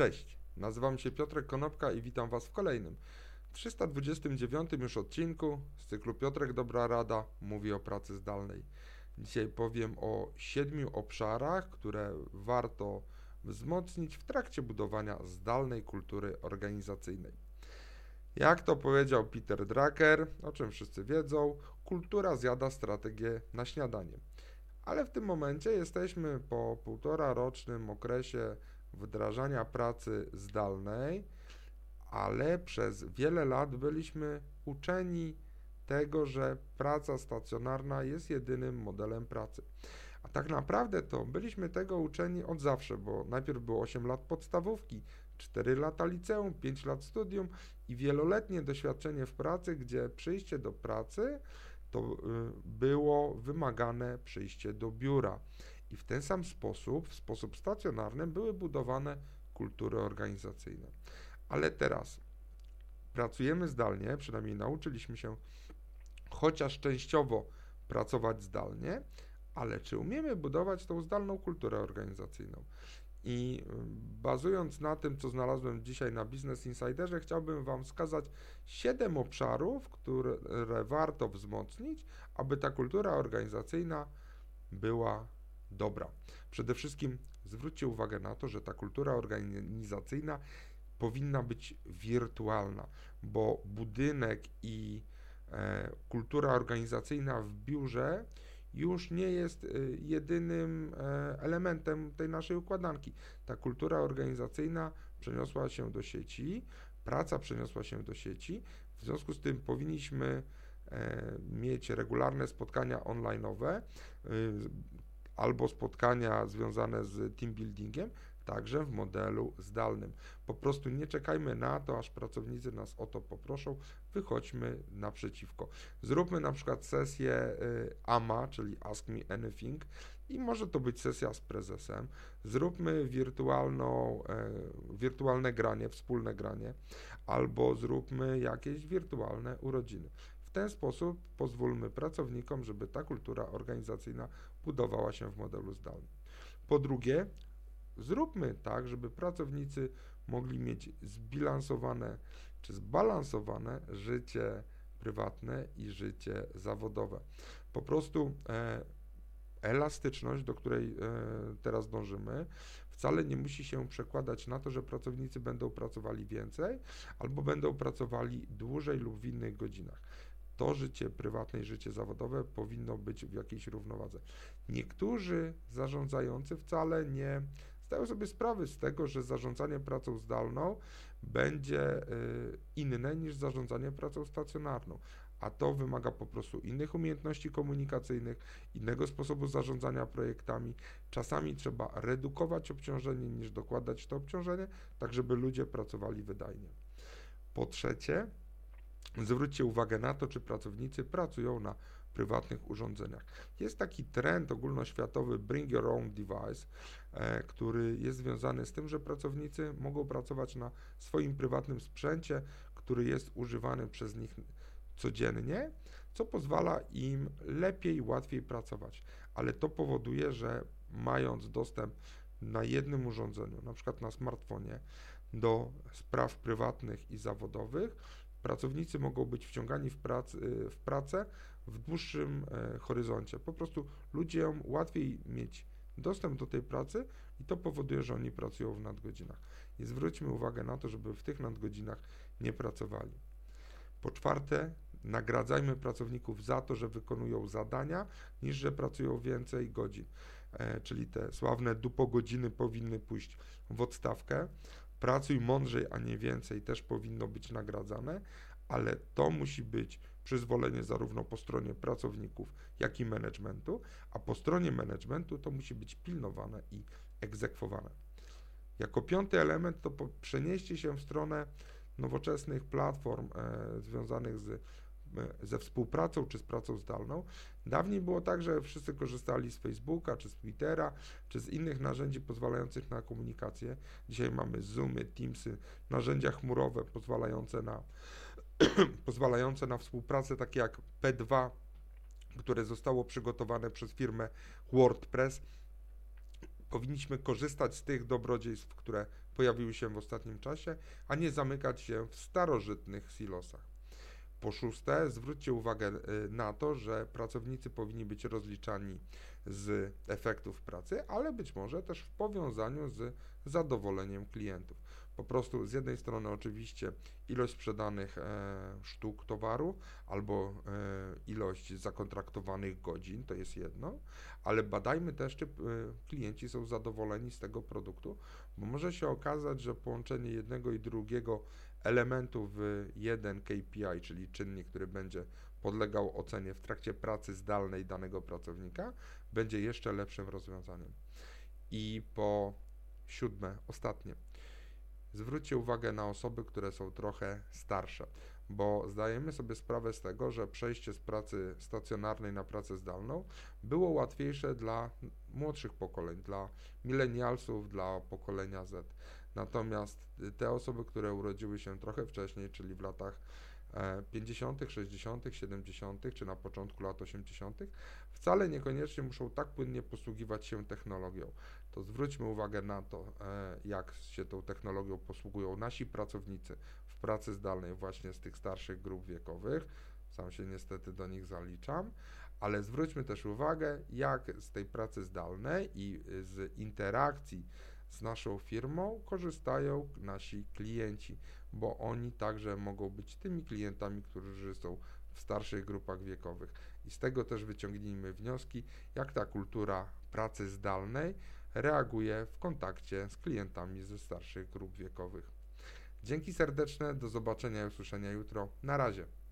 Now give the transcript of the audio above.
Cześć, nazywam się Piotrek Konopka i witam Was w kolejnym 329 już odcinku z cyklu Piotrek Dobra Rada mówi o pracy zdalnej. Dzisiaj powiem o siedmiu obszarach, które warto wzmocnić w trakcie budowania zdalnej kultury organizacyjnej. Jak to powiedział Peter Drucker, o czym wszyscy wiedzą, kultura zjada strategię na śniadanie. Ale w tym momencie jesteśmy po półtora rocznym okresie wdrażania pracy zdalnej, ale przez wiele lat byliśmy uczeni tego, że praca stacjonarna jest jedynym modelem pracy. A tak naprawdę to byliśmy tego uczeni od zawsze, bo najpierw było 8 lat podstawówki, 4 lata liceum, 5 lat studium i wieloletnie doświadczenie w pracy, gdzie przyjście do pracy to y, było wymagane przyjście do biura. I w ten sam sposób, w sposób stacjonarny, były budowane kultury organizacyjne. Ale teraz pracujemy zdalnie, przynajmniej nauczyliśmy się chociaż częściowo pracować zdalnie, ale czy umiemy budować tą zdalną kulturę organizacyjną? I y, bazując na tym, co znalazłem dzisiaj na Business Insiderze, chciałbym Wam wskazać 7 obszarów, które warto wzmocnić, aby ta kultura organizacyjna była dobra. Przede wszystkim zwróćcie uwagę na to, że ta kultura organizacyjna powinna być wirtualna, bo budynek i e, kultura organizacyjna w biurze już nie jest y, jedynym e, elementem tej naszej układanki. Ta kultura organizacyjna przeniosła się do sieci, praca przeniosła się do sieci, w związku z tym powinniśmy e, mieć regularne spotkania online'owe y, albo spotkania związane z team buildingiem, także w modelu zdalnym. Po prostu nie czekajmy na to, aż pracownicy nas o to poproszą, wychodźmy naprzeciwko. Zróbmy na przykład sesję y, AMA, czyli Ask Me Anything i może to być sesja z prezesem. Zróbmy wirtualną, e, wirtualne granie, wspólne granie, albo zróbmy jakieś wirtualne urodziny. W ten sposób pozwólmy pracownikom, żeby ta kultura organizacyjna budowała się w modelu zdalnym. Po drugie, Zróbmy tak, żeby pracownicy mogli mieć zbilansowane czy zbalansowane życie prywatne i życie zawodowe. Po prostu e, elastyczność, do której e, teraz dążymy, wcale nie musi się przekładać na to, że pracownicy będą pracowali więcej albo będą pracowali dłużej lub w innych godzinach to życie prywatne i życie zawodowe powinno być w jakiejś równowadze. Niektórzy zarządzający wcale nie zdają sobie sprawy z tego, że zarządzanie pracą zdalną będzie y, inne niż zarządzanie pracą stacjonarną. A to wymaga po prostu innych umiejętności komunikacyjnych, innego sposobu zarządzania projektami. Czasami trzeba redukować obciążenie niż dokładać to obciążenie, tak żeby ludzie pracowali wydajnie. Po trzecie, zwróćcie uwagę na to, czy pracownicy pracują na prywatnych urządzeniach. Jest taki trend ogólnoświatowy Bring Your Own Device, e, który jest związany z tym, że pracownicy mogą pracować na swoim prywatnym sprzęcie, który jest używany przez nich codziennie, co pozwala im lepiej, łatwiej pracować. Ale to powoduje, że mając dostęp na jednym urządzeniu, na przykład na smartfonie, do spraw prywatnych i zawodowych, pracownicy mogą być wciągani w, prac, w pracę w dłuższym e, horyzoncie. Po prostu ludziom łatwiej mieć dostęp do tej pracy i to powoduje, że oni pracują w nadgodzinach. I zwróćmy uwagę na to, żeby w tych nadgodzinach nie pracowali. Po czwarte, nagradzajmy pracowników za to, że wykonują zadania, niż że pracują więcej godzin. E, czyli te sławne dupo godziny powinny pójść w odstawkę. Pracuj mądrzej, a nie więcej też powinno być nagradzane, ale to musi być przyzwolenie zarówno po stronie pracowników, jak i managementu, a po stronie managementu to musi być pilnowane i egzekwowane. Jako piąty element to przenieście się w stronę nowoczesnych platform e, związanych z ze współpracą czy z pracą zdalną. Dawniej było tak, że wszyscy korzystali z Facebooka, czy z Twittera, czy z innych narzędzi pozwalających na komunikację. Dzisiaj mamy Zoomy, Teamsy, narzędzia chmurowe pozwalające na, pozwalające na współpracę, takie jak P2, które zostało przygotowane przez firmę WordPress. Powinniśmy korzystać z tych dobrodziejstw, które pojawiły się w ostatnim czasie, a nie zamykać się w starożytnych silosach. Po szóste, zwróćcie uwagę y, na to, że pracownicy powinni być rozliczani z efektów pracy, ale być może też w powiązaniu z zadowoleniem klientów. Po prostu z jednej strony oczywiście ilość sprzedanych e, sztuk towaru albo e, ilość zakontraktowanych godzin, to jest jedno, ale badajmy też, czy e, klienci są zadowoleni z tego produktu, bo może się okazać, że połączenie jednego i drugiego elementu w jeden KPI, czyli czynnik, który będzie podlegał ocenie w trakcie pracy zdalnej danego pracownika, będzie jeszcze lepszym rozwiązaniem. I po siódme, ostatnie. Zwróćcie uwagę na osoby, które są trochę starsze, bo zdajemy sobie sprawę z tego, że przejście z pracy stacjonarnej na pracę zdalną było łatwiejsze dla młodszych pokoleń, dla milenialsów, dla pokolenia Z. Natomiast te osoby, które urodziły się trochę wcześniej, czyli w latach 50., 60., 70., czy na początku lat 80., wcale niekoniecznie muszą tak płynnie posługiwać się technologią. To zwróćmy uwagę na to, e, jak się tą technologią posługują nasi pracownicy w pracy zdalnej, właśnie z tych starszych grup wiekowych. Sam się niestety do nich zaliczam, ale zwróćmy też uwagę, jak z tej pracy zdalnej i z interakcji z naszą firmą korzystają nasi klienci, bo oni także mogą być tymi klientami, którzy są w starszych grupach wiekowych. I z tego też wyciągnijmy wnioski, jak ta kultura pracy zdalnej reaguje w kontakcie z klientami ze starszych grup wiekowych. Dzięki serdeczne, do zobaczenia i usłyszenia jutro. Na razie.